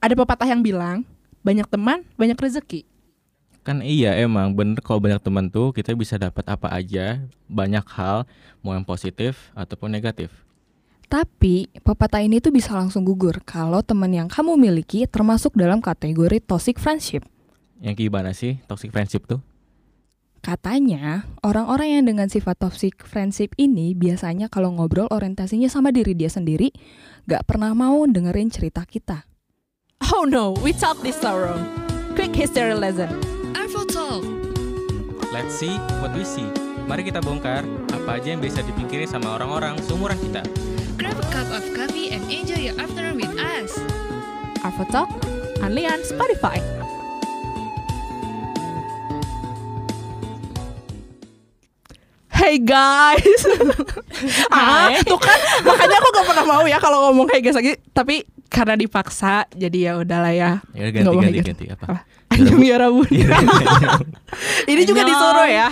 ada pepatah yang bilang banyak teman banyak rezeki. Kan iya emang bener kalau banyak teman tuh kita bisa dapat apa aja, banyak hal, mau yang positif ataupun negatif. Tapi pepatah ini tuh bisa langsung gugur kalau teman yang kamu miliki termasuk dalam kategori toxic friendship. Yang gimana sih toxic friendship tuh? Katanya, orang-orang yang dengan sifat toxic friendship ini biasanya kalau ngobrol orientasinya sama diri dia sendiri, gak pernah mau dengerin cerita kita. Oh no, we talk this sorrow. Quick history lesson. Arvo Talk Let's see what we see. Mari kita bongkar apa aja yang bisa dipikirin sama orang-orang seumuran kita. Grab a cup of coffee and enjoy your afternoon with us. Arvo Talk, only on Spotify. Hey guys, ah, tuh kan makanya aku gak pernah mau ya kalau ngomong hey guys lagi, tapi karena dipaksa, jadi ya udahlah ya. Ya ganti mau ganti gitu. ganti apa? Apa? Anyong ya Rabun. Ini juga disuruh ya.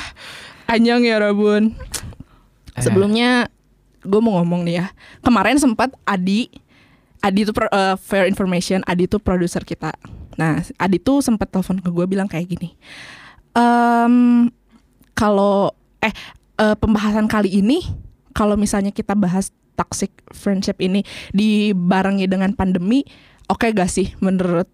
Anyong ya Rabun. Eh, Sebelumnya gue mau ngomong nih ya. Kemarin sempat Adi, Adi itu pro- eh, fair information, Adi itu produser kita. Nah, Adi tuh sempat telepon ke gue bilang kayak gini. Em kalau eh eh, pembahasan kali ini kalau misalnya kita bahas toxic friendship ini dibarengi dengan pandemi, oke gak sih menurut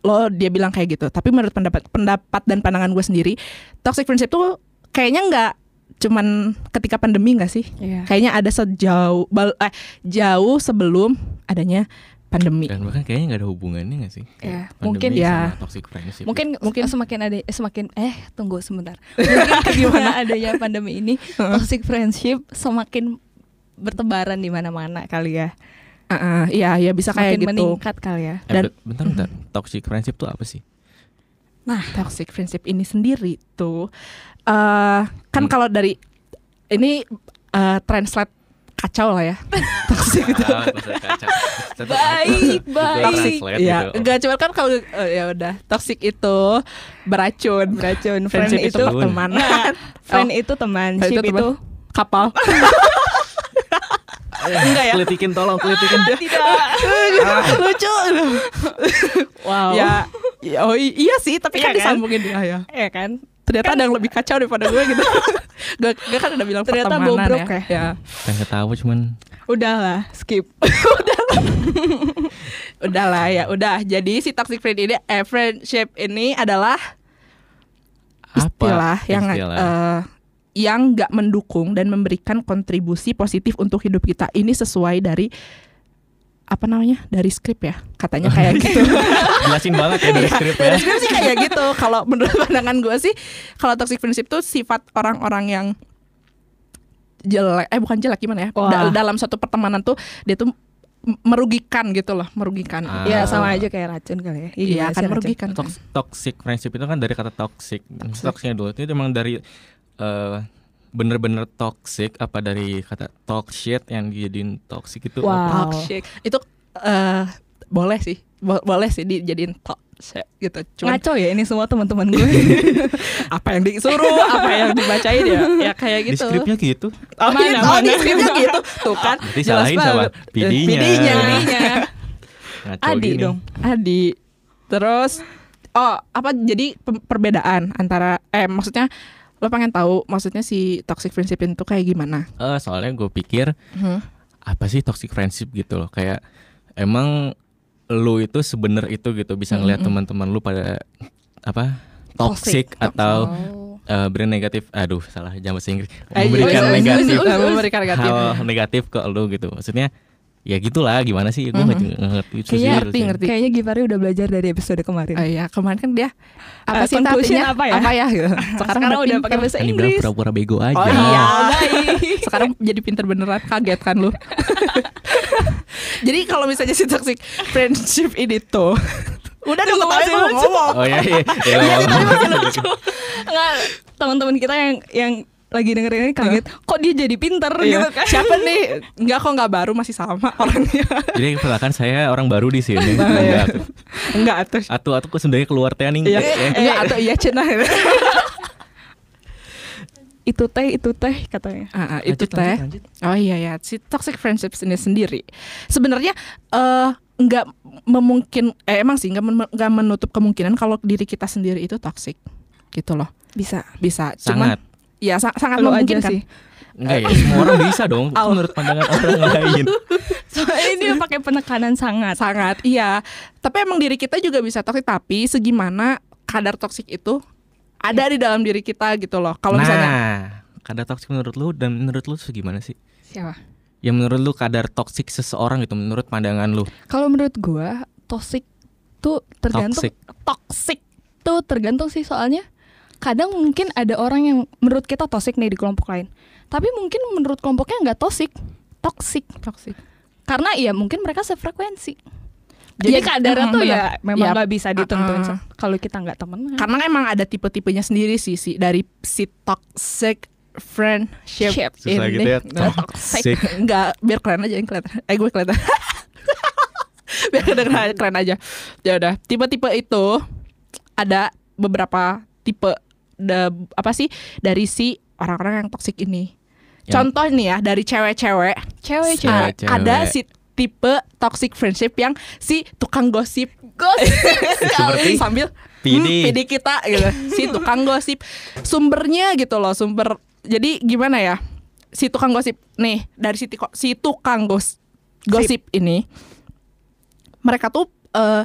lo dia bilang kayak gitu. Tapi menurut pendapat pendapat dan pandangan gue sendiri, toxic friendship tuh kayaknya nggak cuman ketika pandemi nggak sih? Iya. Kayaknya ada sejauh bal- eh, jauh sebelum adanya pandemi. Dan bahkan kayaknya nggak ada hubungannya nggak sih? Kayak Ya, pandemi mungkin sama ya. toxic friendship. Mungkin Mungkin- mungkin semakin ada eh, semakin eh tunggu sebentar. Mungkin gimana adanya pandemi ini toxic friendship semakin bertebaran di mana-mana kali ya. Heeh, iya, ya bisa kayak gitu. meningkat kali ya. Eh, dan- be- bentar bentar. Toxic friendship tuh apa sih? Nah, toxic friendship ini sendiri tuh eh kan Hmm. kalau dari ini eh, translate kacau lah ya. toxic itu. Ah. Satu- Baik, Itu baik. Iya, gitu. enggak cuma kan kalau eh, ya udah toxic itu beracun. Beracun. Friend Friendship itu itu pertemanan. Nah, friend itu teman, ship itu itu, teman. kapal. Enggak ya? Kelitikin tolong, kelitikin. tidak. Lucu. Wow. Ya, ya, oh iya sih, tapi Iya kan kan? disambungin dia ya. ya kan? Ternyata ada yang lebih kacau daripada gue gitu. Gak, gak kan udah bilang Ternyata pertemanan bobrok ya. ya. Pengen ketawa cuman Udahlah, skip. Udahlah ya, udah. Jadi si toxic friend ini, eh, friendship ini adalah istilah apa? yang Istilah. eh, yang nggak mendukung dan memberikan kontribusi positif untuk hidup kita. Ini sesuai dari apa namanya dari skrip ya katanya kayak gitu Jelasin banget ya dari skrip ya. dari skrip sih kayak gitu kalau menurut pandangan gue sih kalau toxic friendship tuh sifat orang-orang yang jelek eh bukan jelek gimana ya Wah. Da- dalam suatu pertemanan tuh dia tuh merugikan gitu loh merugikan Ah. Ya sama aja kayak racun kali ya. iya gimana kan merugikan kan. Tox- toxic friendship itu kan dari kata toxic. Toxicnya dulu itu emang dari eh, bener-bener toxic apa dari kata talk shit yang dijadiin toxic itu Wow. apa? toxic itu eh boleh sih Bo- boleh sih dijadiin toxic gitu cuman Ngaco ya ini semua teman-teman gue. apa yang disuruh apa yang dibacain ya ya kayak Di gitu skripnya gitu. oh, Mana, iya, oh, di mana? skripnya gitu tuh kan Berarti jelas salahin sama banget. PD-nya. PD-nya. Ngaco Adi gini. dong. Adi terus oh apa jadi perbedaan antara eh maksudnya lo pengen tahu maksudnya si toxic friendship itu kayak gimana? Eh, soalnya gue pikir apa sih toxic friendship gitu loh? Kayak emang lu itu sebener itu gitu bisa ngeliat Mm-mm. teman-teman lu pada apa Toxic. toxic atau Oh. eh, beri negatif. Aduh salah jangan bahasa Inggris. Memberikan negatif. memberikan negatif. Hal negatif ke lu gitu. Maksudnya ya gitulah gimana sih gue Mhm. nggak ngerti itu sih Kayaknya ngerti, ngerti. Kayaknya Gifari udah belajar dari episode kemarin. Oh iya, kemarin kan dia apa Eh, sih artinya? apa ya? Apa ya? gitu. Sekarang, Sekarang udah pinter. pakai bahasa kan Inggris. pura-pura bego aja Oh iya, Oh, baik. Sekarang jadi pinter beneran, kaget kan lu. jadi kalau misalnya si toxic friendship ini tuh udah dong mau lucu. ngomong. oh iya iya, iya, Iya, tadi masih lucu. Enggak, teman-teman kita yang yang lagi dengerin ini kaget. Kok dia jadi pinter Iya. gitu kan? Siapa nih? Enggak kok enggak baru masih sama orangnya. jadi perkenalkan saya orang baru di sini iya. Enggak, Enggak atuh. atau atau kok sebenarnya keluar teh nih Iya, Eh, enggak atau iya cenah. Itu teh, itu teh katanya. Ah, ah, itu lanjut, teh. lanjut, lanjut. Oh iya ya, si toxic friendships ini sendiri. Sebenarnya eh nggak memungkin eh emang sih nggak men- nggak menutup kemungkinan kalau diri kita sendiri itu toxic gitu loh Bisa. bisa cuman Sangat. Ya sa- sangat Lu aja memungkinkan sih. Enggak ya, semua orang bisa dong. Au. menurut pandangan orang lain. Soalnya ini pakai penekanan sangat. sangat iya tapi emang diri kita juga bisa toxic tapi segimana kadar toxic itu ada di dalam diri kita gitu loh kalau nah, misalnya kadar toksik menurut lu dan menurut lu tuh gimana sih? Siapa? Ya menurut lu kadar toksik seseorang itu menurut pandangan lu. Kalau menurut gua toxic tuh tergantung toxic tuh tergantung sih soalnya kadang mungkin ada orang yang menurut kita toxic nih di kelompok lain. Tapi mungkin menurut kelompoknya nggak toxic, toxic. toxic Karena ya mungkin mereka sefrekuensi. Jadi Iya, kadarnya tuh ya memang nggak bisa ditentuin Uh-uh. kalau kita nggak temenan. karena emang ada tipe-tipenya sendiri sih si dari si toxic friendship Ship. Susah ini. gitu ya. Toxic. Enggak, biar keren aja yang kelihatan. Eh gue kelihatan. biar kedengeran keren aja. Ya udah, tipe-tipe itu ada beberapa tipe da, apa sih dari si orang-orang yang toksik ini. Yang- Contoh nih ya dari cewek-cewek, Cewek Cewek. ah, ada si tipe toxic friendship yang si tukang gosip. Gosip. Seperti sambil PD. hmm, PD kita gitu. Si tukang gosip. Sumbernya gitu loh sumber. Jadi gimana ya? Si tukang gosip. Nih dari si, tiko- si tukang gos gosip ini mereka tuh eh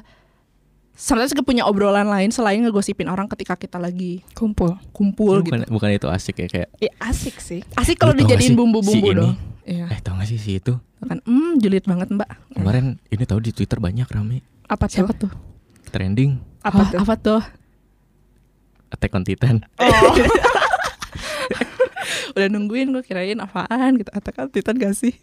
sebenarnya juga punya obrolan lain selain ngegosipin orang ketika kita lagi kumpul. kumpul bukan, gitu. bukan itu asik ya kayak Ya, asik sih. asik kalau dijadiin bumbu-bumbu si dong iya. Eh tau gak sih si itu? Kan hmm julid banget mbak. Kemarin ini tahu di Twitter banyak rame. Apa tuh? siapa tuh? Trending. Apa Oh, tuh? apa tuh? Attack on Titan. Oh. udah nungguin gue kirain apaan gitu. Attack on Titan gak sih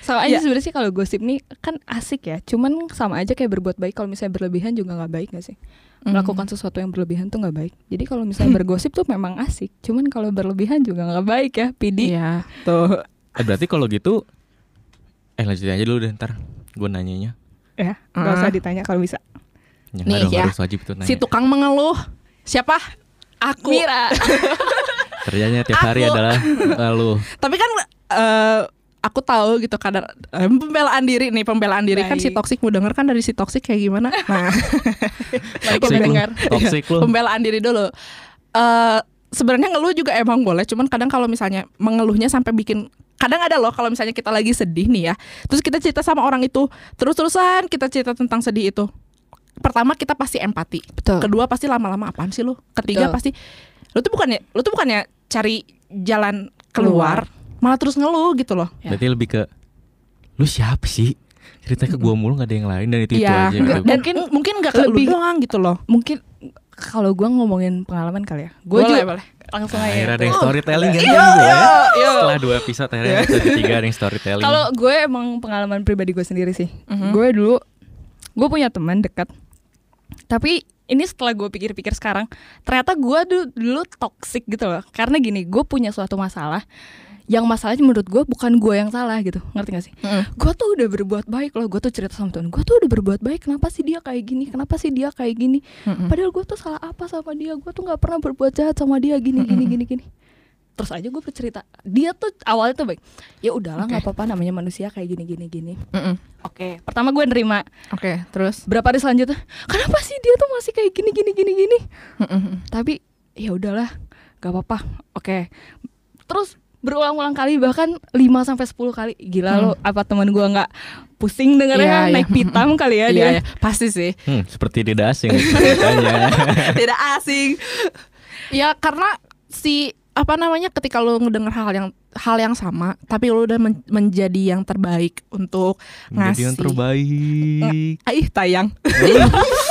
Soalnya Ya. sebenarnya sih kalau gosip nih kan asik ya. Cuman sama aja kayak berbuat baik. Kalau misalnya berlebihan juga nggak baik gak sih? Melakukan sesuatu yang berlebihan tuh nggak baik. Jadi kalau misalnya bergosip tuh memang asik. Cuman kalau berlebihan juga nggak baik ya, Pidi. Iya, tuh. Eh berarti kalau gitu eh lanjutin aja dulu deh ntar gue nanyanya. Ya, nggak Ah. usah ditanya kalau bisa. Ya, Nih, dong, ya. harus wajib tuh nanya. Si tukang mengeluh. Siapa? Aku. Mira. Kerjanya tiap hari Aku. adalah lalu. Tapi kan eh, aku tahu gitu kadar eh, pembelaan diri nih, pembelaan diri kan si Baik. toksik mau denger kan dari si toksik kayak gimana? Nah, Mari kita dengar. Lu. pembelaan diri dulu. Eh sebenarnya ngeluh juga emang boleh, cuman kadang kalau misalnya mengeluhnya sampai bikin kadang ada loh kalau misalnya kita lagi sedih nih ya. Terus kita cerita sama orang itu, terus-terusan kita cerita tentang sedih itu. Pertama kita pasti empati. Betul. Kedua pasti lama-lama apaan sih lu? Ketiga Betul. pasti lu tuh bukannya lu tuh bukannya cari jalan keluar, malah terus ngeluh gitu loh. Ya. Berarti lebih ke lu siapa sih? Cerita ke gua mulu gak ada yang lain dan itu itu Iya, aja gitu. dan mungkin mungkin gak ke lebih- lu doang gitu loh. Mungkin kalau gua ngomongin pengalaman kali ya. Gua boleh, juga boleh. langsung Akhirnya aja. ada yang storytelling kan Iya, gue ya. iya. Setelah dua episode akhirnya episode ketiga ada yang storytelling. Kalau gue emang pengalaman pribadi gue sendiri sih. Mhm. Gue dulu gue punya teman dekat. Tapi ini setelah gue pikir-pikir sekarang, ternyata gue dulu, dulu toxic gitu loh. Karena gini, gue punya suatu masalah yang masalahnya menurut gue bukan gue yang salah gitu. Ngerti gak sih? Mm-mm. gue tuh udah berbuat baik loh gue tuh cerita sama Tuhan. Gue tuh udah berbuat baik kenapa sih dia kayak gini? Kenapa sih dia kayak gini? Mm-mm. padahal gue tuh salah apa sama dia? Gue tuh nggak pernah berbuat jahat sama dia. Gini gini gini gini. Terus aja gue bercerita. Dia tuh awalnya tuh baik. Ya udahlah nggak apa-apa namanya manusia kayak gini gini gini. Oke pertama gue nerima. Oke, terus? Berapa hari selanjutnya? Kenapa sih dia tuh masih kayak gini gini gini gini? Mm-mm. tapi ya udahlah nggak apa-apa. Oke. Terus berulang-ulang kali bahkan 5 sampai 10 kali gila Hmm. lo apa teman gua nggak pusing dengernya Iya, iya. naik pitam kali ya Iya, dia iya, pasti sih. Hmm, seperti tidak asing ceritanya. Tidak asing. Ya karena si apa namanya ketika lu ngedenger hal yang hal yang sama tapi lu udah men- menjadi yang terbaik untuk Menjadi yang ngasih terbaik. Ih tayang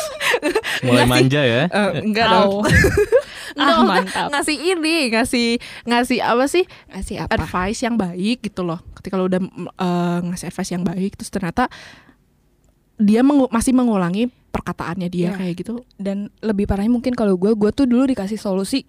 Mulai Enggak sih. manja ya. Eh, enggak dong. Ah Enggak, mantap. Ngasih ini ngasih ngasih apa sih? Ngasih apa? Advice yang baik gitu loh. Ketika lu udah eh, ngasih advice yang baik terus ternyata dia mengu- masih mengulangi perkataannya dia Iya. kayak gitu. Dan lebih parahnya mungkin kalau gue gue tuh dulu dikasih solusi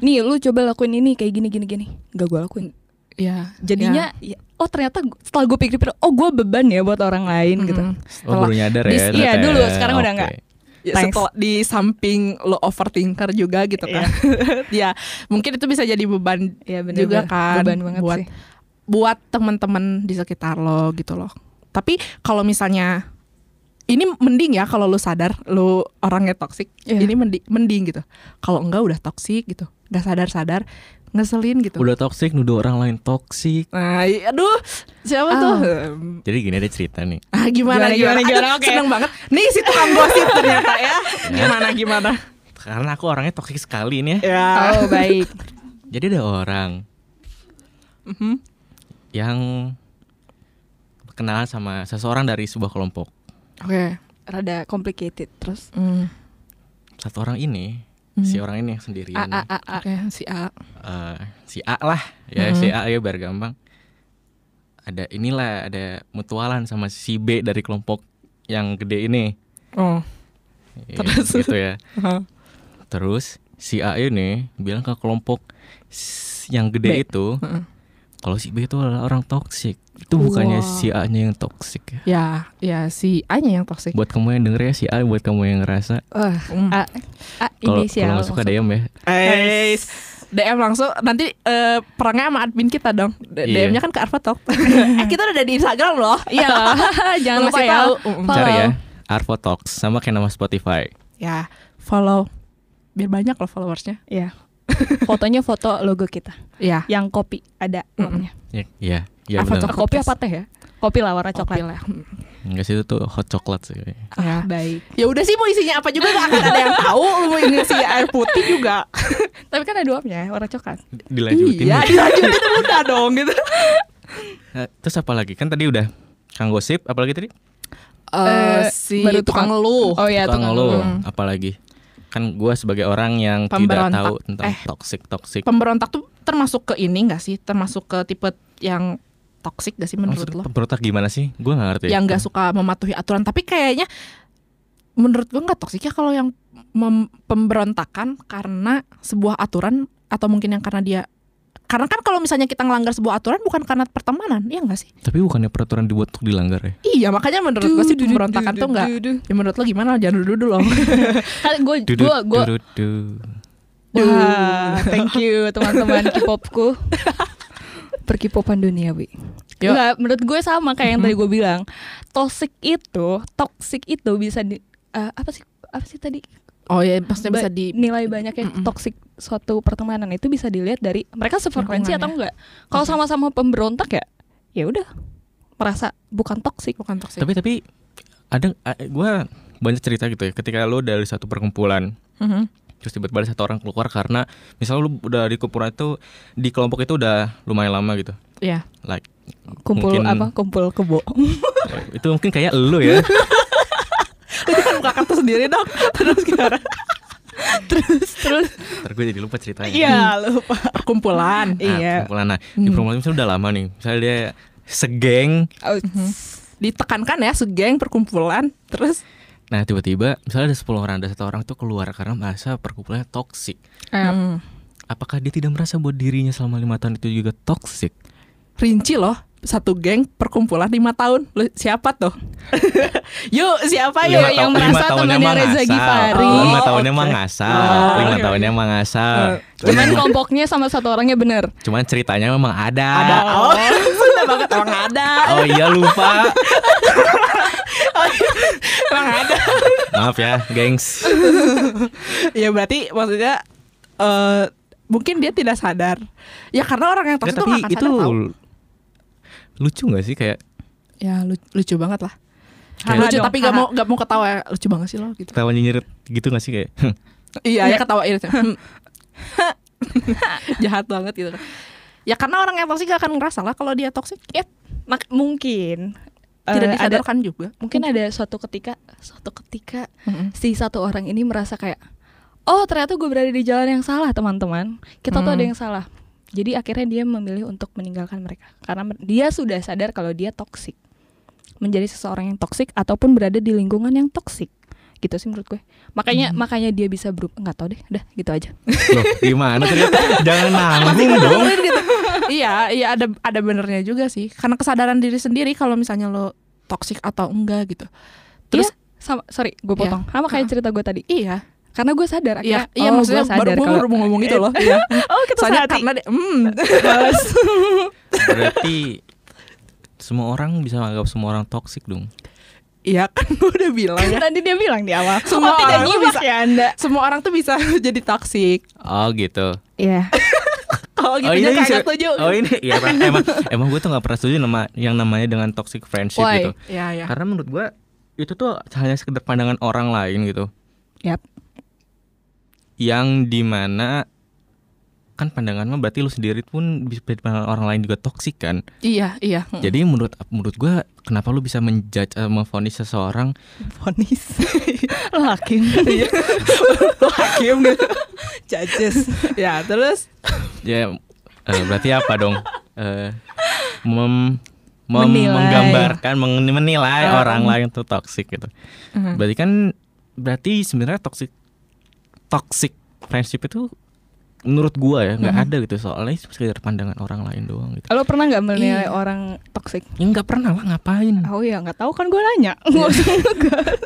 nih lu coba lakuin ini kayak gini gini gini. Gak gue lakuin. Ya jadinya ya, oh ternyata setelah gue pikir-pikir oh gue beban ya buat orang lain gitu. Oh baru nyadar ya. Iya, ya. dulu, sekarang udah Oke. Ya, setelah di samping lo overthinker juga gitu kan. ya, mungkin itu bisa jadi beban ya juga kan beban banget buat sih buat teman-teman di sekitar lo gitu loh. Tapi kalau misalnya ini mending ya kalau lu sadar lu orangnya toksik. Iya. Ini mending mending gitu. Kalau enggak udah toksik gitu. Gak sadar-sadar ngeselin gitu. Udah toksik nuduh orang lain toksik. Nah, aduh, siapa Ah. tuh? Jadi gini ada cerita nih. Ah, gimana Gimana, gimana, gimana, Aduh, oke. Seneng banget. Nih si tukang gosip ternyata ya. Gimana gimana? Karena aku orangnya toksik sekali nih ya. Ya. Oh baik. Jadi ada orang Mhm. yang kenalan sama seseorang dari sebuah kelompok. Oke. Rada complicated terus. Hmm. Satu orang ini, Hmm. si orang ini yang sendirian. A a a a. Oke, si A. eh, si A lah, ya Mhm. si A ya biar gampang. Ada inilah ada mutualan sama si B dari kelompok yang gede ini. Oh. Ya, Terus? gitu ya. Terus si A ini bilang ke kelompok yang gede B. itu Heeh. kalau si B itu adalah orang toksik. Itu bukannya Wah. si A-nya yang toksik ya. Ya, ya si A-nya yang toksik. Buat kamu yang denger ya si A, buat kamu yang ngerasa. Wah, Hmm. A, A Kalau inisial. kalau nggak suka DM ya. Eh, DM langsung nanti eh, perangnya sama admin kita dong. D- Iya. DM-nya kan ke Arfa Talk. eh, kita udah ada di Instagram loh. Iya, jangan Lu lupa ya. tahu. Mm. Cari ya. Arvo Talks sama kayak nama Spotify. Ya, follow. Biar banyak loh followersnya. Iya. Fotonya foto logo kita. Ya. Yang kopi ada Mm-mm. uangnya. Ya, iya, iya Arvo benar. Talk. Kopi apa teh ya? Kopi lah warna Coklat coklat. lah. Enggak sih itu tuh hot chocolate sih. kayaknya. Ya. Baik. Ya udah sih mau isinya apa juga gak akan ada yang tahu. Lu mau ngisi air putih juga. Tapi kan ada uapnya warna coklat. Dilanjutin. Iya, dilanjutin udah dong gitu. Nah, terus apa lagi? Kan tadi udah Kang Gosip, apalagi tadi? Eh, Eh, si baru tukang tukang- lu. Oh iya, Tukang tukang lu. apalagi? Kan gua sebagai orang yang tidak Pemberontak. tahu tentang Eh. toxic toxic. Pemberontak tuh termasuk ke ini gak sih? Termasuk ke tipe yang toksik gak sih menurut Maksudnya lo? pemberontak gimana sih? Gua nggak ngerti. yang nggak suka mematuhi aturan tapi kayaknya menurut gue nggak toksik ya kalau yang mem- pemberontakan karena sebuah aturan atau mungkin yang karena dia karena kan kalau misalnya kita ngelanggar sebuah aturan bukan karena pertemanan iya nggak sih Tapi bukannya peraturan dibuat untuk dilanggar ya? iya makanya menurut gue sih pemberontakan tuh nggak ya menurut lo gimana jangan dulu dulu loh Kan gue gue gue. Wah, thank you teman-teman K-popku. Perkipopan duniawi. Enggak, menurut gue sama kayak yang tadi gue bilang. Toxic itu, toxic itu bisa di eh, apa sih? Apa sih tadi? oh ya maksudnya bisa di nilai banyak ya Mm-mm. toxic suatu pertemanan itu bisa dilihat dari mereka sefrekuensi atau Lingkungannya. enggak. Kalau sama-sama pemberontak ya, ya udah merasa bukan toxic. bukan toksik Tapi tapi ada a- gua banyak cerita gitu ya. Ketika lo dari satu perkumpulan Mhm. Terus tiba-tiba ada satu orang keluar karena misalnya lu udah di kumpulan itu di kelompok itu udah lumayan lama gitu. Iya Like Kumpul mungkin- apa? Kumpul kebo. itu mungkin kayak lu ya. itu kan buka kartu sendiri dong terus gimana terus terus Ntar gue jadi lupa ceritanya. iya lupa. perkumpulan Nah, iya. perkumpulan. Nah, di Hmm. perkumpulan misalnya udah lama nih. Misalnya dia segeng. Oh, ditekankan ya segeng perkumpulan terus Nah, tiba-tiba misalnya ada 10 orang, ada satu orang tuh keluar karena merasa perkumpulannya toksik. Hmm. Apakah dia tidak merasa bahwa dirinya selama lima tahun itu juga toksik? rinci loh satu geng perkumpulan lima tahun Lu siapa tuh yuk siapa yuk yang merasa tahunnya temannya mah Reza ngasal. Gifari. Lima Oh, tahunnya mah oke. ngasal. Oh, Lima tahunnya mah ngasal. Cuman kelompoknya sama satu orangnya bener. Cuman ceritanya memang ada. ada oh sudah banget emang ada Oh iya lupa. emang ada Maaf ya, gengs. ya berarti maksudnya eh mungkin dia tidak sadar ya karena orang yang toksik tapi nggak akan itu sadar tau. Lucu nggak sih kayak ya lu- lucu banget lah. Kayak- lucu dong, tapi gak mau gak mau ketawa lucu banget sih lo gitu. Ketawa nyinyir gitu nggak sih kayak? Iya ya Iya. ketawa ini jahat banget gitu. Ya karena orang yang toksik gak akan ngerasa lah kalau dia toksik Ya, mak mungkin. Tidak eh, ada disadarkan juga. mungkin ada suatu ketika suatu ketika Mm-mm. si satu orang ini merasa kayak oh ternyata gue berada di jalan yang salah teman-teman. Kita tuh Hmm. ada yang salah jadi akhirnya dia memilih untuk meninggalkan mereka karena dia sudah sadar kalau dia toksik menjadi seseorang yang toksik ataupun berada di lingkungan yang toksik gitu sih menurut gue makanya Hmm. makanya dia bisa berubah nggak tahu deh udah gitu aja loh gimana ternyata jangan nanggung dong. Gitu. iya, iya ada ada benernya juga sih. Karena kesadaran diri sendiri kalau misalnya lo toksik atau enggak gitu. Terus Iya, sama sorry gue Iya. potong sama kayak cerita gue tadi iya, karena gue sadar iya, akhirnya, iya oh, maksudnya gue sadar baru, kalau- baru mau ngomong gitu loh. Iya. oh kita Soalnya sehati. karena dia, hmm, Berarti semua orang bisa menganggap semua orang toksik dong. Iya kan gue udah bilang ya. Tadi dia bilang di awal. Semua oh, tidak orang bisa- ya Anda. Semua orang tuh bisa jadi toxic. Oh gitu. Iya. Oh gitu oh oh, kagak se- setuju. Oh ini ya emang emang, emang gue tuh gak pernah setuju nama yang namanya dengan toxic friendship Why? gitu. Iya iya. Karena menurut gue itu tuh hanya sekedar pandangan orang lain gitu. Yap. Yang di mana kan pandangan mah berarti lu sendiri pun bisa orang lain juga toksik kan. Iya iya. Jadi menurut menurut gue kenapa lu bisa menjudge atau memvonis seseorang Vonis. Lo hakim. Lo hakim gitu. Judges. ya terus. ya eh, berarti apa dong? Eh, mem, mem- Menilai. menggambarkan meng- menilai Ah. orang lain tuh toksik gitu. Mhm. Berarti kan berarti sebenarnya toxic toxic friendship itu menurut gua ya nggak Mhm. ada gitu soalnya itu sekedar pandangan orang lain doang gitu. Lo pernah nggak menilai Iya. orang toxic? Ya nggak pernah lah ngapain. Oh ya nggak tahu kan gue nanya. Usah ngegas.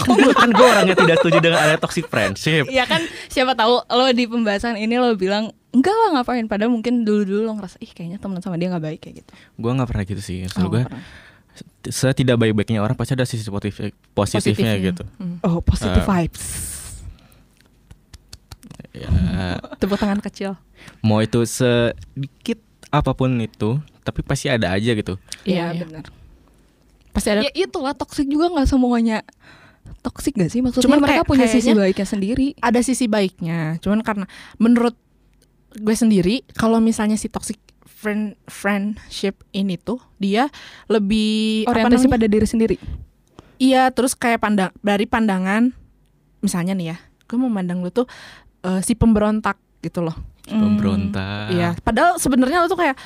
Kok gua kan gua orangnya tidak setuju dengan ada toxic friendship. Ya kan siapa tahu lo di pembahasan ini lo bilang enggak lah ngapain padahal mungkin dulu-dulu lo ngerasa ih kayaknya temenan sama dia nggak baik kayak gitu. Gua nggak pernah gitu sih. Maksud Oh, gua pernah. setidak baik-baiknya orang pasti ada sisi positif positifnya gitu. Hmm. Oh positive Ah. vibes. Ya, Tepuk tangan kecil. mau itu sedikit apa pun itu, tapi pasti ada aja gitu. Iya Iya, iya. benar. Pasti ada Ya itulah toxic juga nggak semuanya toxic gak sih maksudnya Cuman mereka kayak- punya sisi baiknya sendiri. ada sisi baiknya. Cuman karena menurut gue sendiri kalau misalnya si toxic friend friendship ini tuh dia lebih Orientasi pada diri sendiri. Iya, terus kayak pandang dari pandangan misalnya nih ya, gue memandang lu tuh eh, si pemberontak gitu loh. Pemberontak. Iya, padahal sebenarnya lu tuh kayak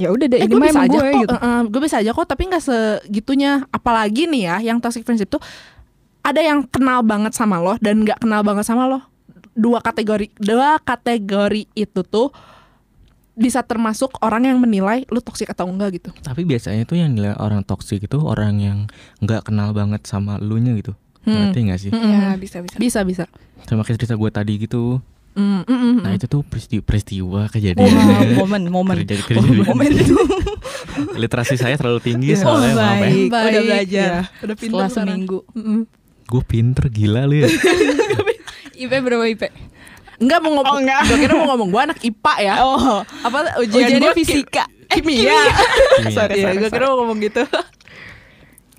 Ya udah deh eh, ini gue bisa aja gue kok, gitu. eh, eh, gue bisa aja kok, tapi nggak segitunya. Apalagi nih ya, yang toxic friendship tuh ada yang kenal banget sama lo dan nggak kenal banget sama lo. Dua kategori, dua kategori itu tuh bisa termasuk orang yang menilai lu toxic atau enggak gitu. Tapi biasanya tuh yang nilai orang toksik itu orang yang nggak kenal banget sama elunya gitu. Hmm. Ngerti nggak sih? Mm-mm. Ya bisa bisa. Bisa bisa. Sama kayak cerita gue tadi gitu. Mm, mm, mm, Nah mm. itu tuh peristiwa, peristiwa kejadian. momen momen. Kejadian. momen itu. Literasi saya terlalu tinggi Iya. soalnya Oh, maaf ya. baik. Udah belajar. ya. Udah pintar Setelah sekarang. seminggu. Mm-mm. Gue pinter gila lu ya. IP berapa IP? Enggak mau ngomong. Oh, enggak. Gue kira mau ngomong gue anak IPA ya. Oh, Apa ujian ujiannya gua ki- fisika. kimia. Kimia. sorry, Sorry, gue sorry. kira mau ngomong gitu.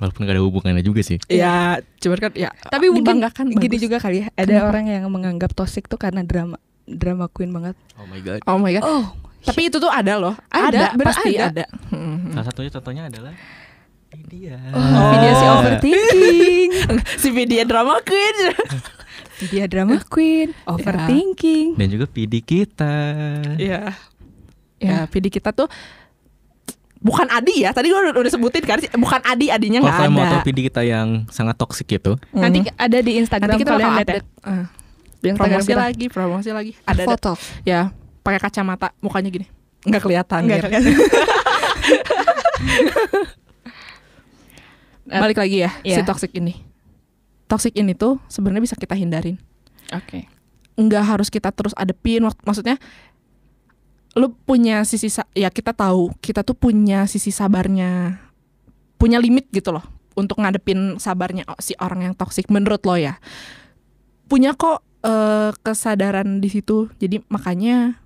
Walaupun gak ada hubungannya juga sih. ya, cuman kan ya. Tapi mungkin gini bagus. juga kali ya. Ada Kenapa? orang yang menganggap toxic tuh karena drama drama queen banget. Oh my god. Oh my god. Oh, Tapi itu tuh ada loh. Ada, bener pasti ada. ada. Hmm. Salah satunya contohnya adalah dia. oh. video si overthinking. si video drama queen. Dia drama queen, overthinking. Dan juga PD kita. Iya. Ya. Ya, PD kita tuh bukan Adi ya. Tadi gue udah, udah sebutin kan, bukan Adi, Adinya Kalau nggak kalian mau ada. tahu PD kita yang sangat toksik itu, Nanti Hmm. ada di Instagram nanti kita kalian lihat ya. Instagram promosi kita. lagi, promosi lagi. Ada, ada foto. ya pakai kacamata, mukanya gini. Nggak kelihatan. Nggak Mir. kelihatan. Balik lagi ya, si Iya. toxic ini. Toxic ini tuh sebenarnya bisa kita hindarin. Oke. nggak harus kita terus adepin Mak- maksudnya lu punya sisi ya kita tahu kita tuh punya sisi sabarnya punya limit gitu loh untuk ngadepin sabarnya si orang yang toksik menurut lo ya. Punya kok eh, kesadaran di situ. Jadi makanya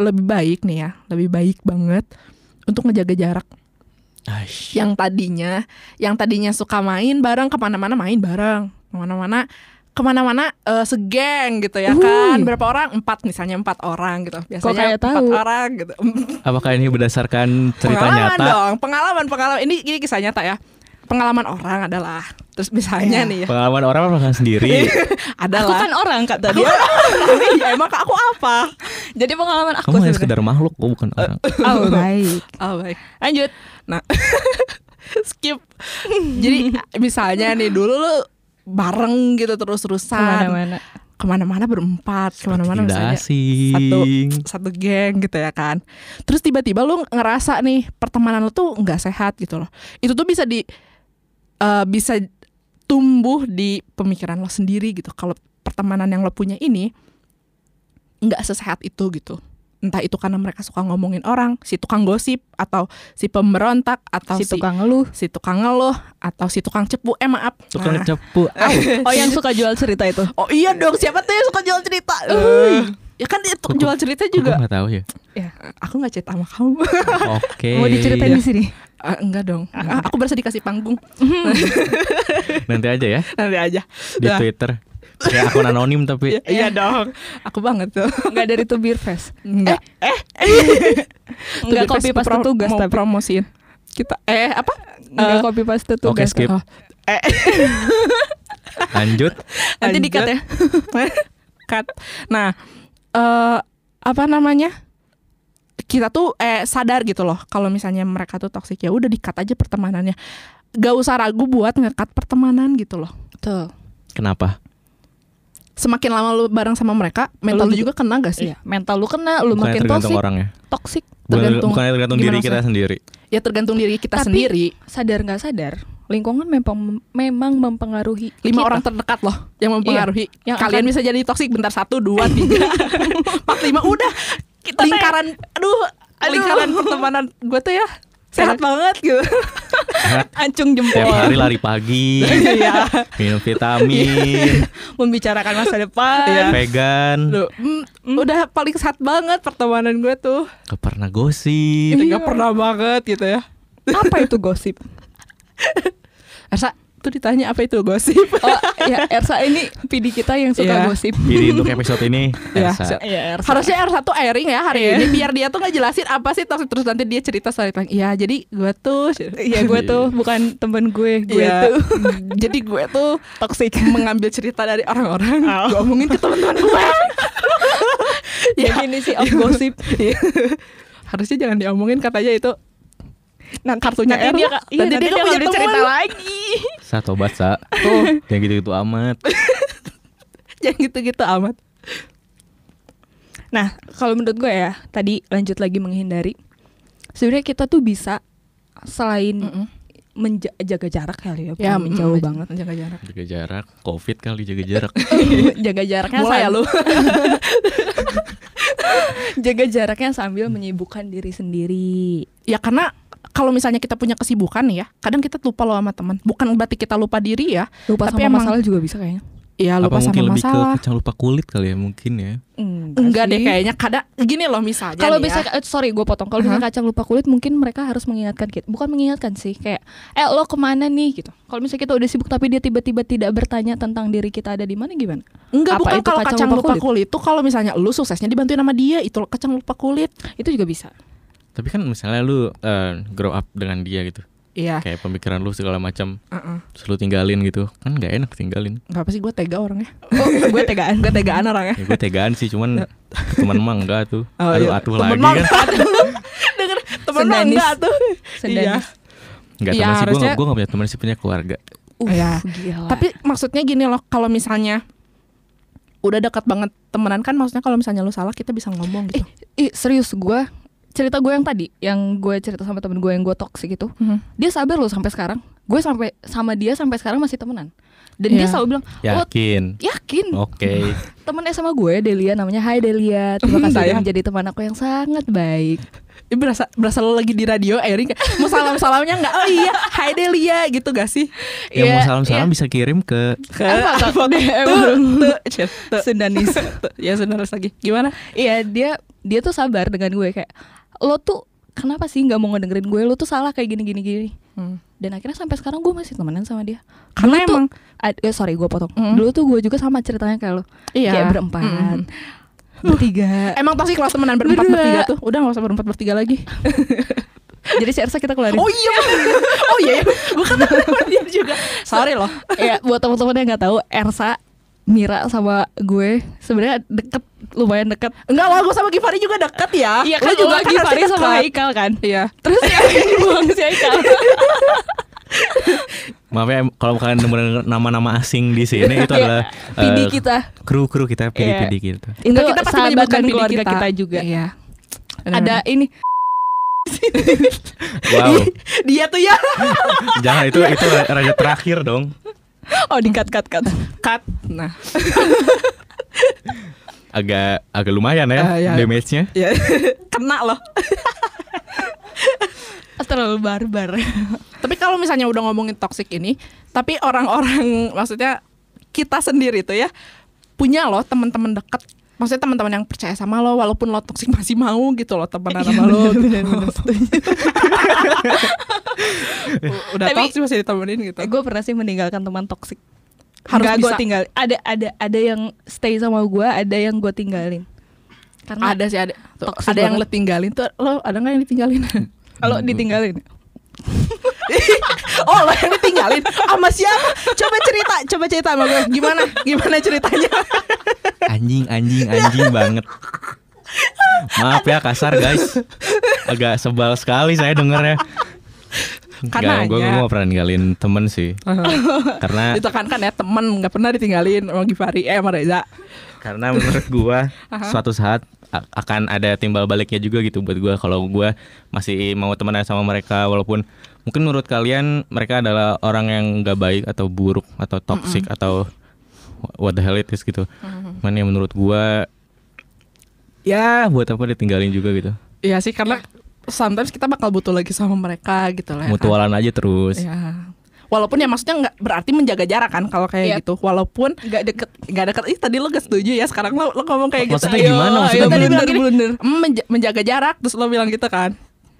lebih baik nih ya lebih baik banget untuk ngejaga jarak. Aish. yang tadinya yang tadinya suka main bareng ke mana-mana main bareng. Ke mana-mana ke mana-mana eh, segeng gitu ya kan berapa orang empat misalnya empat orang gitu biasanya empat tahu? orang gitu Apakah ini berdasarkan cerita pengalaman nyata? dong pengalaman pengalaman ini ini kisah nyata ya pengalaman orang adalah terus misalnya Iya. nih ya Pengalaman orang pengalaman sendiri. Aku adalah kan orang kata Aku dia. kan orang, iya, emang aku apa Jadi pengalaman aku Kamu hanya sebenarnya. sekedar makhluk, oh bukan orang. Oh, baik. oh baik Lanjut. Nah, skip. Jadi misalnya nih dulu lu bareng gitu terus-terusan Ke mana-mana. ke mana-mana berempat, ke mana-mana misalnya asing. satu geng gitu ya kan. Terus tiba-tiba lu ngerasa nih pertemanan lu tuh nggak sehat gitu loh. Itu tuh bisa di eh, bisa tumbuh di pemikiran lo sendiri gitu. Kalau pertemanan yang lo punya ini nggak sesehat itu gitu. Entah itu karena mereka suka ngomongin orang, si tukang gosip atau si pemberontak atau si si tukang ngeluh. si tukang ngeluh atau si tukang cepu eh maaf Tukang Nah. cepu. Oh yang suka jual cerita itu. oh iya dong siapa tuh yang suka jual cerita Eh, ya kan dia tuh Kok- jual cerita juga nggak tahu ya. Ya. aku nggak cerita sama kamu Oke. Mau diceritain di sini. Ah, enggak dong Ah, aku berasa dikasih panggung Nanti aja ya nanti aja di Dah. Twitter. Ya akun anonim tapi. Iya, iya dong aku banget tuh Enggak dari To Beer Fest. enggak eh Enggak copy paste tugas mau tapi. promosiin kita eh apa Enggak Eh, copy paste tugas. Oke skip. oh, eh Lanjut. Nanti di-cut ya. cut. Nah, eh apa namanya? Kita tuh eh sadar gitu loh kalau misalnya mereka tuh toksik ya udah di-cut aja pertemanannya. Gak usah ragu buat nge-cut pertemanan gitu loh. Betul. Kenapa? Semakin lama lu bareng sama mereka, mental Lu lu juga kena gak sih? Iya, mental lu kena, lu Bukannya makin tergantung toxic, orangnya. toxic. Bukan, Tergantung- bukannya tergantung gimana diri kita maksudnya? sendiri. Ya tergantung diri kita Tapi- sendiri. Sadar nggak sadar, lingkungan memang memang mempengaruhi Lima kita. orang terdekat loh yang mempengaruhi. yang Kalian akan- bisa jadi toksik bentar satu, dua, tiga, empat, lima, udah. Kita lingkaran, aduh, Aduh. lingkaran pertemanan gue tuh ya sehat banget gitu. ancung jempol. Tiap hari lari pagi, Iya. minum vitamin, membicarakan masa depan. Iya. vegan, Loh, mm, udah paling sehat banget pertemanan gue tuh. gak pernah gosip. Gak pernah banget gitu ya. Apa itu gosip? Ersa tuh ditanya apa itu gosip? Oh, ya Ersa ini PD kita yang suka Iya. gosip. Jadi untuk episode ini, Iya. Elsa. Iya, Ersa. Harusnya Ersa tuh airing ya hari Iya. ini biar dia tuh ngejelasin apa sih toxic terus nanti dia cerita storytelling. Iya, jadi gue tuh Iya, gue tuh bukan temen gue, gue Iya. tuh jadi gue tuh toxic. mengambil cerita dari orang-orang, Oh. gue omongin ke teman-teman gue. ya, Definisi of gosip. Iya. Harusnya jangan diomongin katanya itu Nanti, kartunya nanti dia, iya, nanti, dia, nggak nggak punya cerita lagi. Sa tobat sa. Tuh, yang gitu-gitu amat. Jangan gitu-gitu amat. Nah, kalau menurut gue ya, tadi lanjut lagi menghindari. Sebenarnya kita tuh bisa selain menjaga jarak kali ya, Ya, menjauh mm, banget. Jaga jarak. Jaga jarak, covid kali jaga jarak. jaga jaraknya Mulai ya lu. jaga jaraknya sambil menyibukkan diri sendiri. Ya karena kalau misalnya kita punya kesibukan nih ya, kadang kita lupa loh sama teman. Bukan berarti kita lupa diri ya. Lupa Tapi sama emang- masalah juga bisa kayaknya. Iya Apa lupa mungkin sama lebih masalah. ke kacang lupa kulit kali ya mungkin ya. Enggak deh kayaknya kadang gini loh misalnya Kalau nih bisa ya. eh, sorry gue potong. Kalau misalnya kacang lupa kulit mungkin mereka harus mengingatkan kita. Bukan mengingatkan sih kayak eh lo ke mana nih gitu. Kalau misalnya kita udah sibuk tapi dia tiba-tiba tidak bertanya tentang diri kita ada di mana gimana? Enggak Apa bukan itu kalau kacang kacang, lupa lupa kulit? kulit. tuh kalau misalnya lu suksesnya dibantuin sama dia itu kacang lupa kulit. Itu juga bisa. Tapi kan misalnya lu eh, grow up dengan dia gitu. Iya. Kayak pemikiran lu segala macam Heeh. terus lu tinggalin gitu. Kan gak enak tinggalin. Enggak apa sih gue tega orangnya. Oh, gue tegaan. Gue tegaan orangnya. Ya gue tegaan sih cuman teman emang enggak tuh. Oh, Aduh iya. atuh Temen lagi kan. Denger temen mah Sendanis. enggak tuh. Sendanis. Iya. Enggak Iya, teman sih gue harusnya- gue gak punya teman sih punya keluarga. Uh, Iya. gila. Tapi maksudnya gini loh, kalau misalnya udah dekat banget temenan kan maksudnya kalau misalnya lu salah kita bisa ngomong gitu. Ih, serius gue cerita gue yang tadi yang gue cerita sama temen gue yang gue toxic itu Mhm. dia sabar loh sampai sekarang gue sampai sama dia sampai sekarang masih temenan dan dia Iya. selalu bilang lo Yakin. yakin Oke. temen sama gue Delia namanya Hai Delia terima kasih udah Sayang. menjadi teman aku yang sangat baik Ini berasa berasa lo lagi di radio airing kayak mau salam salamnya nggak? Oh iya, Hai Delia gitu gak sih? Yang mau Iya, salam-salam bisa kirim ke Ke Apa, apa DM. tuh, tuh, chat, tuh. Sendanis Tuh, Ya sebenarnya lagi. Gimana? Iya dia dia tuh sabar dengan gue kayak lo tuh kenapa sih nggak mau ngedengerin gue lo tuh salah kayak gini gini gini dan akhirnya sampai sekarang gue masih temenan sama dia Karena Dulu tuh- emang ad- eh, sorry gue potong Mm. dulu tuh gue juga sama ceritanya kayak lo iya. kayak berempat Mm. bertiga Emang toksik kalau temenan berempat Berdua. bertiga tuh. Udah gak usah berempat bertiga lagi. jadi si Ersa kita keluarin Oh iya. oh iya. iya. Gue kan dia juga. Sorry loh. ya buat teman-teman yang nggak tahu Ersa Mira sama gue sebenarnya deket lumayan deket Enggak lo gue sama Givari juga deket ya. iya Lo kan juga lagi harusnya Fari sama. Haikal kan Iya. terus ya buang si Haikal Maaf ya kalau kalian denger nama-nama asing di sini itu adalah PD eh, kita kru-kru kita Iya. PD-PD kita. itu kita pasti menyebutkan keluarga kita, juga Iya. ada ini Wow. Dia tuh ya. Jangan itu itu raja terakhir dong. Oh di cut cut cut Cut. Nah. agak agak lumayan ya Ah, iya. damage-nya. Ya, kena loh. Terlalu barbar. Tapi kalau misalnya udah ngomongin toxic ini, tapi orang-orang maksudnya kita sendiri tuh ya punya loh teman-teman dekat. Maksudnya teman-teman yang percaya sama lo walaupun lo toxic masih mau gitu loh temenan sama lo. udah Tapi- toxic masih ditemenin gitu. gue pernah sih meninggalkan teman toksik. Harus Harus gue bisa. tinggal. Ada ada ada yang stay sama gue, ada yang gue tinggalin. Karena Ada sih ada. Tuh, ada yang lo tinggalin tuh lo ada nggak yang ditinggalin? kalau ditinggalin, oh lo yang ditinggalin sama siapa? Coba cerita, coba cerita sama gue. Gimana? Gimana ceritanya? Anjing anjing anjing banget. Maaf ya kasar guys. Agak sebal sekali saya dengernya. Karena gue gue pernah ninggalin temen sih. Karena itu kan kan ya temen nggak pernah ditinggalin sama Givari eh sama Reza. karena menurut gua suatu saat akan ada timbal baliknya juga gitu buat gua kalau gua masih mau temenan sama mereka walaupun mungkin menurut kalian mereka adalah orang yang nggak baik atau buruk atau toxic atau what the hell it is gitu. Cuman ya menurut gua ya buat apa ditinggalin juga gitu. Iya sih karena sometimes kita bakal butuh lagi sama mereka gitu lah. ya kan. Mutualan aja terus. Iya. Walaupun ya maksudnya nggak berarti menjaga jarak kan kalau kayak Iya. gitu. Walaupun nggak deket. nggak deket. Ih tadi lo gak setuju ya. Sekarang lo, lo ngomong kayak gitu. Maksudnya gimana? Maksudnya tadi blunder, gini, blunder. "Mm, menja- menjaga jarak. Terus lo bilang gitu kan.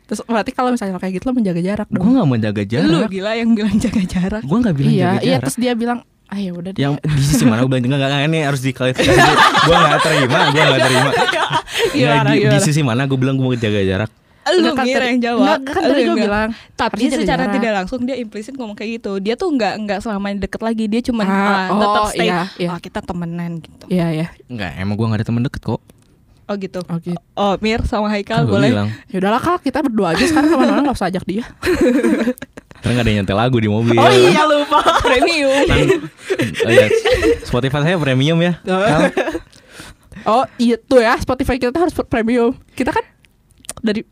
Terus berarti kalau misalnya lo kayak gitu lo menjaga jarak Gua dong. nggak menjaga Lu jarak. gila yang bilang jaga jarak. Gua nggak bilang iya, jaga iya jarak. terus dia bilang, ah ya udah deh. yang di sisi mana gue bilang enggak enggak ini harus diklarifikasi gue nggak terima gue nggak terima Gimana, di, di sisi mana gue bilang gue mau jaga jarak Lu Enggak, kan tadi- yang jawab. enggak, kan Lu tadi gue nggak. bilang, Tapi harusnya secara jarak. tidak langsung dia implisit ngomong kayak gitu. Dia tuh nggak nggak selamanya deket lagi. Dia cuma Ah, tetap oh, stay. iya, iya. Oh, kita temenan gitu. Iya ya. Enggak emang gue nggak ada teman deket kok Oh gitu. Oke. Oh Mir sama Haikal kan boleh. bilang Ya udahlah kal kita berdua aja sekarang ke mana-mana nggak usah ajak dia. karena nggak ada nyetel lagu di mobil Oh iya lupa premium. Kan, oh iya, Spotify saya premium ya Kal. Oh iya tuh ya Spotify kita tuh harus premium. Kita kan dari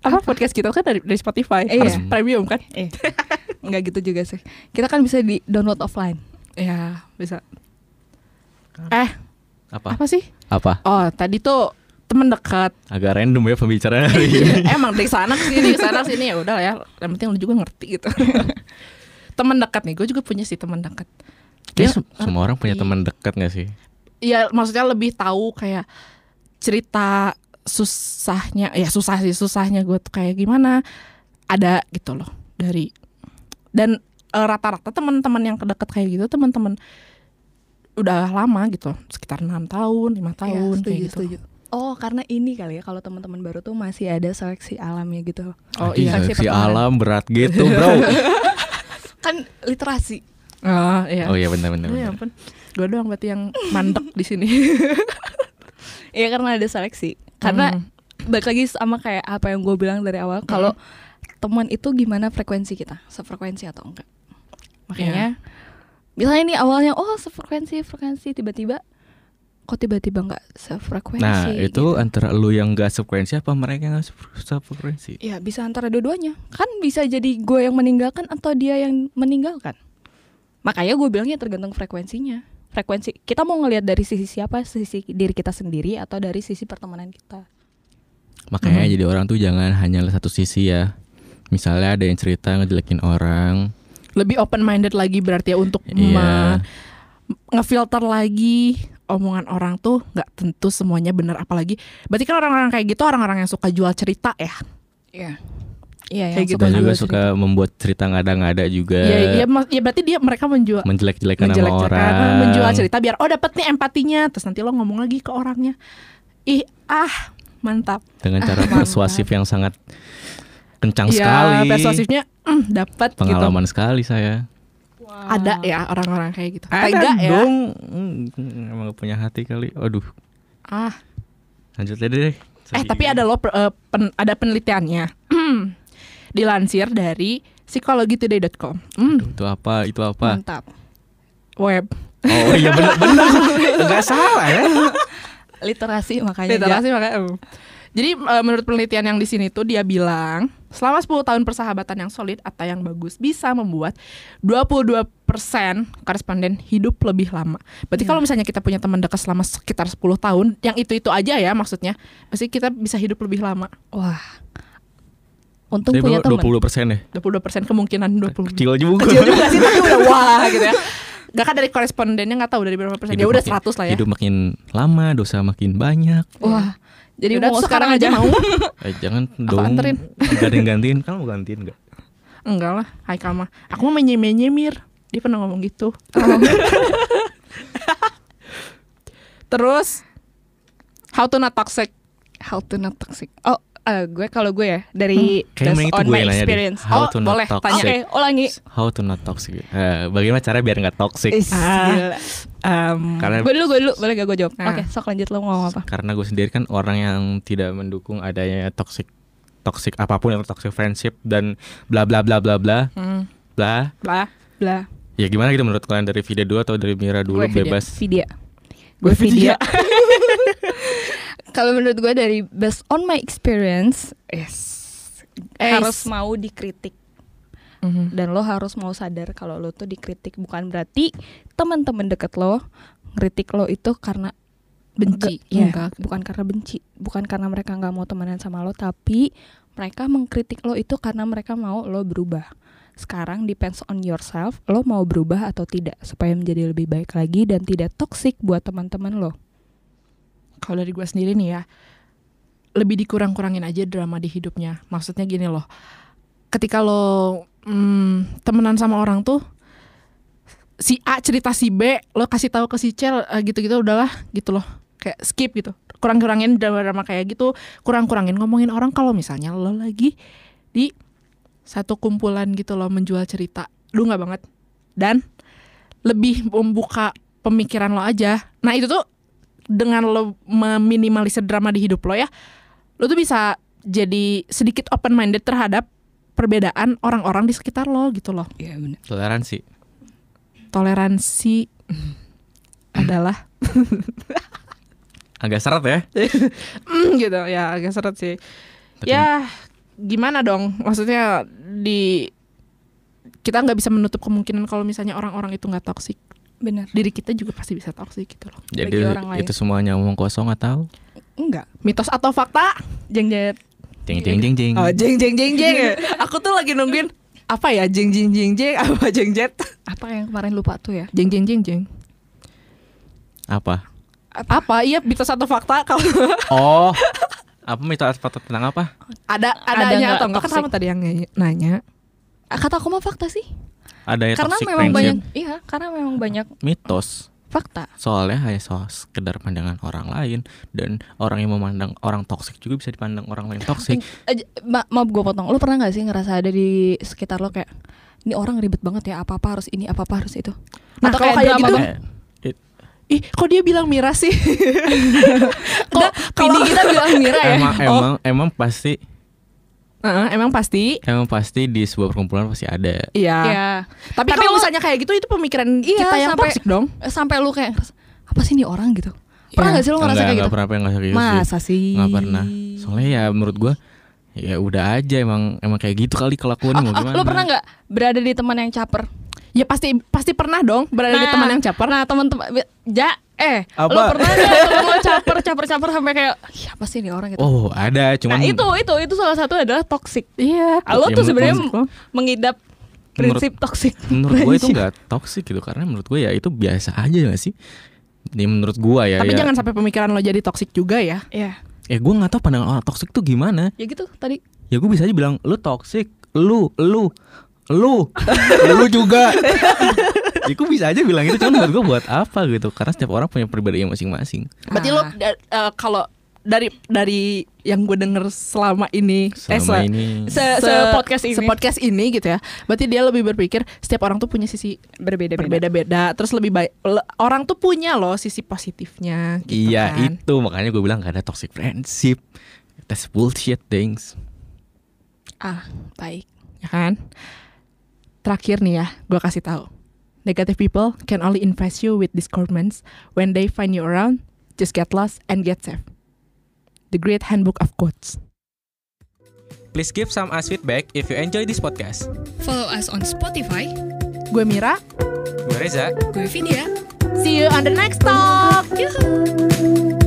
apa podcast kita kan dari dari Spotify Iya. harus premium kan? Eh, nggak gitu juga sih. Kita kan bisa di download offline. Ya bisa. Eh apa apa sih? apa Oh tadi tuh temen dekat. agak random ya pembicaraan hari ini Emang dari sana ke sini, ke sana ke sini ya udah ya. Yang penting lu juga ngerti gitu. temen dekat nih, gue juga punya sih temen dekat. Kayaknya Dia sem- semua orang punya teman dekat gak sih Iya, maksudnya lebih tahu kayak cerita susahnya, ya susah sih susahnya gue tuh kayak gimana ada gitu loh dari dan eh, rata-rata teman-teman yang kedekat kayak gitu teman-teman udah lama gitu sekitar enam tahun lima tahun kayak gitu. Oh, karena ini kali ya kalau teman-teman baru tuh masih ada seleksi alamnya gitu. Oh iya, seleksi pertemanan. alam berat gitu bro Kan literasi. Oh iya. oh iya benar benar Oh, ya ampun. Gue doang berarti yang mandek di sini. Iya karena ada seleksi. Karena Hmm. balik lagi sama kayak apa yang gue bilang dari awal kalau teman itu gimana frekuensi kita? Sefrekuensi atau enggak? Makanya misalnya nih awalnya oh sefrekuensi frekuensi tiba-tiba kok tiba-tiba nggak sefrekuensi? Nah itu gitu. antara lu yang gak sefrekuensi apa mereka yang gak sefrekuensi? Ya bisa antara dua-duanya. Kan bisa jadi gue yang meninggalkan atau dia yang meninggalkan. Makanya gue bilangnya tergantung frekuensinya frekuensi. Kita mau ngelihat dari sisi siapa? Sisi diri kita sendiri atau dari sisi pertemanan kita? Makanya Mhm. jadi orang tuh jangan hanya satu sisi ya. Misalnya ada yang cerita ngejelekin orang, Lebih open minded lagi berarti ya untuk Iya. me- ngefilter lagi omongan orang tuh nggak tentu semuanya benar. Apalagi berarti kan orang-orang kayak gitu orang-orang yang suka jual cerita ya? Iya iya Kayak gitu suka dan juga juga suka membuat cerita ngada-ngada juga, ya, ya, mas- ya berarti dia mereka menjual menjelek-jelekan nama menjelek-jelekan, orang. menjual cerita biar oh dapet nih empatinya terus nanti lo ngomong lagi ke orangnya ih ah mantap dengan cara Mantap. persuasif yang sangat kencang Iya, sekali. persuasifnya mm, dapat gitu Pengalaman sekali saya. ada ya orang-orang kayak gitu Ada Tega ya dong. Hmm, Emang gak punya hati kali. Aduh, ah lanjut aja deh. Eh tapi ada lo eh, pen- ada penelitiannya dilansir dari psikologitoday.com Hmm, Itu apa? Itu apa? mantap web Oh iya benar benar. Enggak salah ya. literasi makanya literasi makanya em. Jadi uh, menurut penelitian yang di sini tuh dia bilang selama 10 tahun persahabatan yang solid atau yang bagus bisa membuat 22% koresponden hidup lebih lama. Berarti kalau misalnya kita punya teman dekat selama sekitar 10 tahun, yang itu-itu aja ya maksudnya, pasti kita bisa hidup lebih lama. Wah. Untung Jadi punya dua teman. puluh persen ya. 22% kemungkinan 20. Kecil juga. Kecil juga sih tapi udah wah gitu ya. Gak kan dari korespondennya nggak tahu dari berapa persen. Ya Hidup udah makin- 100 lah ya. Hidup makin lama, dosa makin banyak. Wah. Jadi Yaudah, mau terus sekarang aja mau? Eh, jangan Aku dong. anterin. Gantiin gantiin, kan mau gantiin enggak? Enggak lah, Haikal mah. Aku mau menyemir. Dia pernah ngomong gitu. Terus how to not toxic. How to not toxic. Oh, eh, gue kalau gue ya dari based itu on gue my nanya deh. experience. How Oh, to not boleh, toxic. tanya. Oke, ulangi. How to not toxic. Eh, bagaimana cara biar nggak toxic? Ah. Um, Karena Gue dulu, gue dulu, boleh gak gue jawab? Nah. Oke, sok lanjut lo mau ngomong apa? karena gue sendiri kan orang yang tidak mendukung adanya toxic toxic apa pun yang toxic friendship dan bla bla bla bla bla hmm, bla lah. Blah. ya gimana gitu menurut kalian dari Vida dulu atau dari Mira dulu Gue bebas Vidya. Gue Vidya. Kalau menurut gue dari based on my experience, yes, Eh, harus mau dikritik Mhm. dan lo harus mau sadar kalau lo tuh dikritik bukan berarti teman-teman deket lo ngeritik lo itu karena Benci. Enggak, ya, Enggak. bukan karena benci, bukan karena mereka nggak mau temenan sama lo, tapi mereka mengkritik lo itu karena mereka mau lo berubah. Sekarang depends on yourself, lo mau berubah atau tidak supaya menjadi lebih baik lagi dan tidak toxic buat teman-teman lo. Kalau dari gue sendiri nih ya, lebih dikurang-kurangin aja drama di hidupnya. Maksudnya gini loh, ketika lo hmm, temenan sama orang tuh, si A cerita si B, lo kasih tahu ke si C eh, gitu-gitu udahlah gitu loh, kayak skip gitu. Kurang-kurangin drama-drama kayak gitu, kurang-kurangin ngomongin orang kalau misalnya lo lagi di satu kumpulan gitu loh menjual cerita, lu nggak banget. Dan lebih membuka pemikiran lo aja. Nah itu tuh dengan lo meminimalisir drama di hidup lo ya, lo tuh bisa jadi sedikit open minded terhadap perbedaan orang-orang di sekitar lo gitu loh. Iya benar. toleransi Toleransi adalah agak seret ya mm, gitu ya agak seret sih. Tapi- Ya gimana dong? Maksudnya di kita nggak bisa menutup kemungkinan kalau misalnya orang-orang itu nggak toksik. Benar. Diri kita juga pasti bisa toksik gitu loh. jadi Bagi orang lain. itu semuanya omong kosong atau Enggak. Mitos atau fakta? Jeng jet. jeng jeng jeng jeng Oh, jeng jeng jeng jeng. Aku tuh lagi nungguin apa ya jeng jeng jeng jeng apa jeng jet Apa yang kemarin lupa tuh ya? jeng jeng jeng jeng apa apa iya mitos atau fakta kalau oh apa mitos fakta tentang apa ada Ada adanya nggak atau enggak kan sama tadi yang nanya Kata aku mah fakta sih. Ada ya karena toxic memang friendship. banyak iya, karena memang banyak mitos fakta. soalnya hanya soal sekedar pandangan orang lain dan orang yang memandang orang toksik juga bisa dipandang orang lain toksik ma maaf gue potong. Lu pernah gak sih ngerasa ada di sekitar lo kayak ini orang ribet banget ya apa apa harus ini apa apa harus itu. Nah, kalau kayak drama gitu-. Eh, it- ih kok dia bilang Mira sih kok kalau kita bilang Mira ya. emang emang emang pasti Heeh, emang pasti emang pasti di sebuah perkumpulan pasti ada iya Iya. tapi, Tapi kalau misalnya kayak gitu itu pemikiran Iya, kita yang sampai- toksik dong Sampai lu kayak apa sih nih orang gitu. Pernah Iya. gak sih lu ngerasa Enggak, kayak enggak gitu? pernah pernah ngerasa kayak gitu. Masa sih? Nggak pernah. Soalnya ya menurut gua ya udah aja emang emang kayak gitu kali kelakuannya mau Oh, oh, gimana. lu pernah nggak berada di teman yang caper? Ya pasti pasti pernah dong berada di Nah, teman yang caper Nah, teman-teman ja eh Apa? lu pernah temen lo caper caper caper sampai kayak "Ih, apa sih nih orang gitu. Oh, ada cuman nah, itu itu itu salah satu adalah toxic. iya Lo Ya, tuh menurut- sebenarnya menurut- mengidap prinsip toxic. menurut gue itu nggak toksik gitu karena menurut gue ya itu biasa aja gak sih? Ini menurut gua ya. tapi ya. jangan sampai pemikiran lo jadi toksik juga ya Iya. Eh gue nggak tahu pandangan orang toksik tuh gimana. Ya gitu tadi. Ya gue bisa aja bilang lu toksik, lu, lu, lu, lu juga. ya gue bisa aja bilang itu cuman menurut gue buat apa gitu karena setiap orang punya pribadinya masing-masing. berarti lo Ah. da- eh, kalau dari dari yang gue denger selama ini eh, Selama se- ini Se- se-podcast ini. se-podcast ini gitu ya berarti dia lebih berpikir setiap orang tuh punya sisi Berbeda-beda. berbeda-beda terus lebih baik le- orang tuh punya loh sisi positifnya gitu Iya kan. itu makanya gue bilang gak ada toxic friendship. That's bullshit things. Ah, baik. ya kan terakhir nih ya gue kasih tahu negative people can only invest you with discouragements when they find you around just get lost and get safe The Great Handbook of Quotes. Please give some us feedback if you enjoy this podcast. Follow us on Spotify. Gue Mira. Gue Reza. Gue Vidya. See you on the next talk. Yuhu.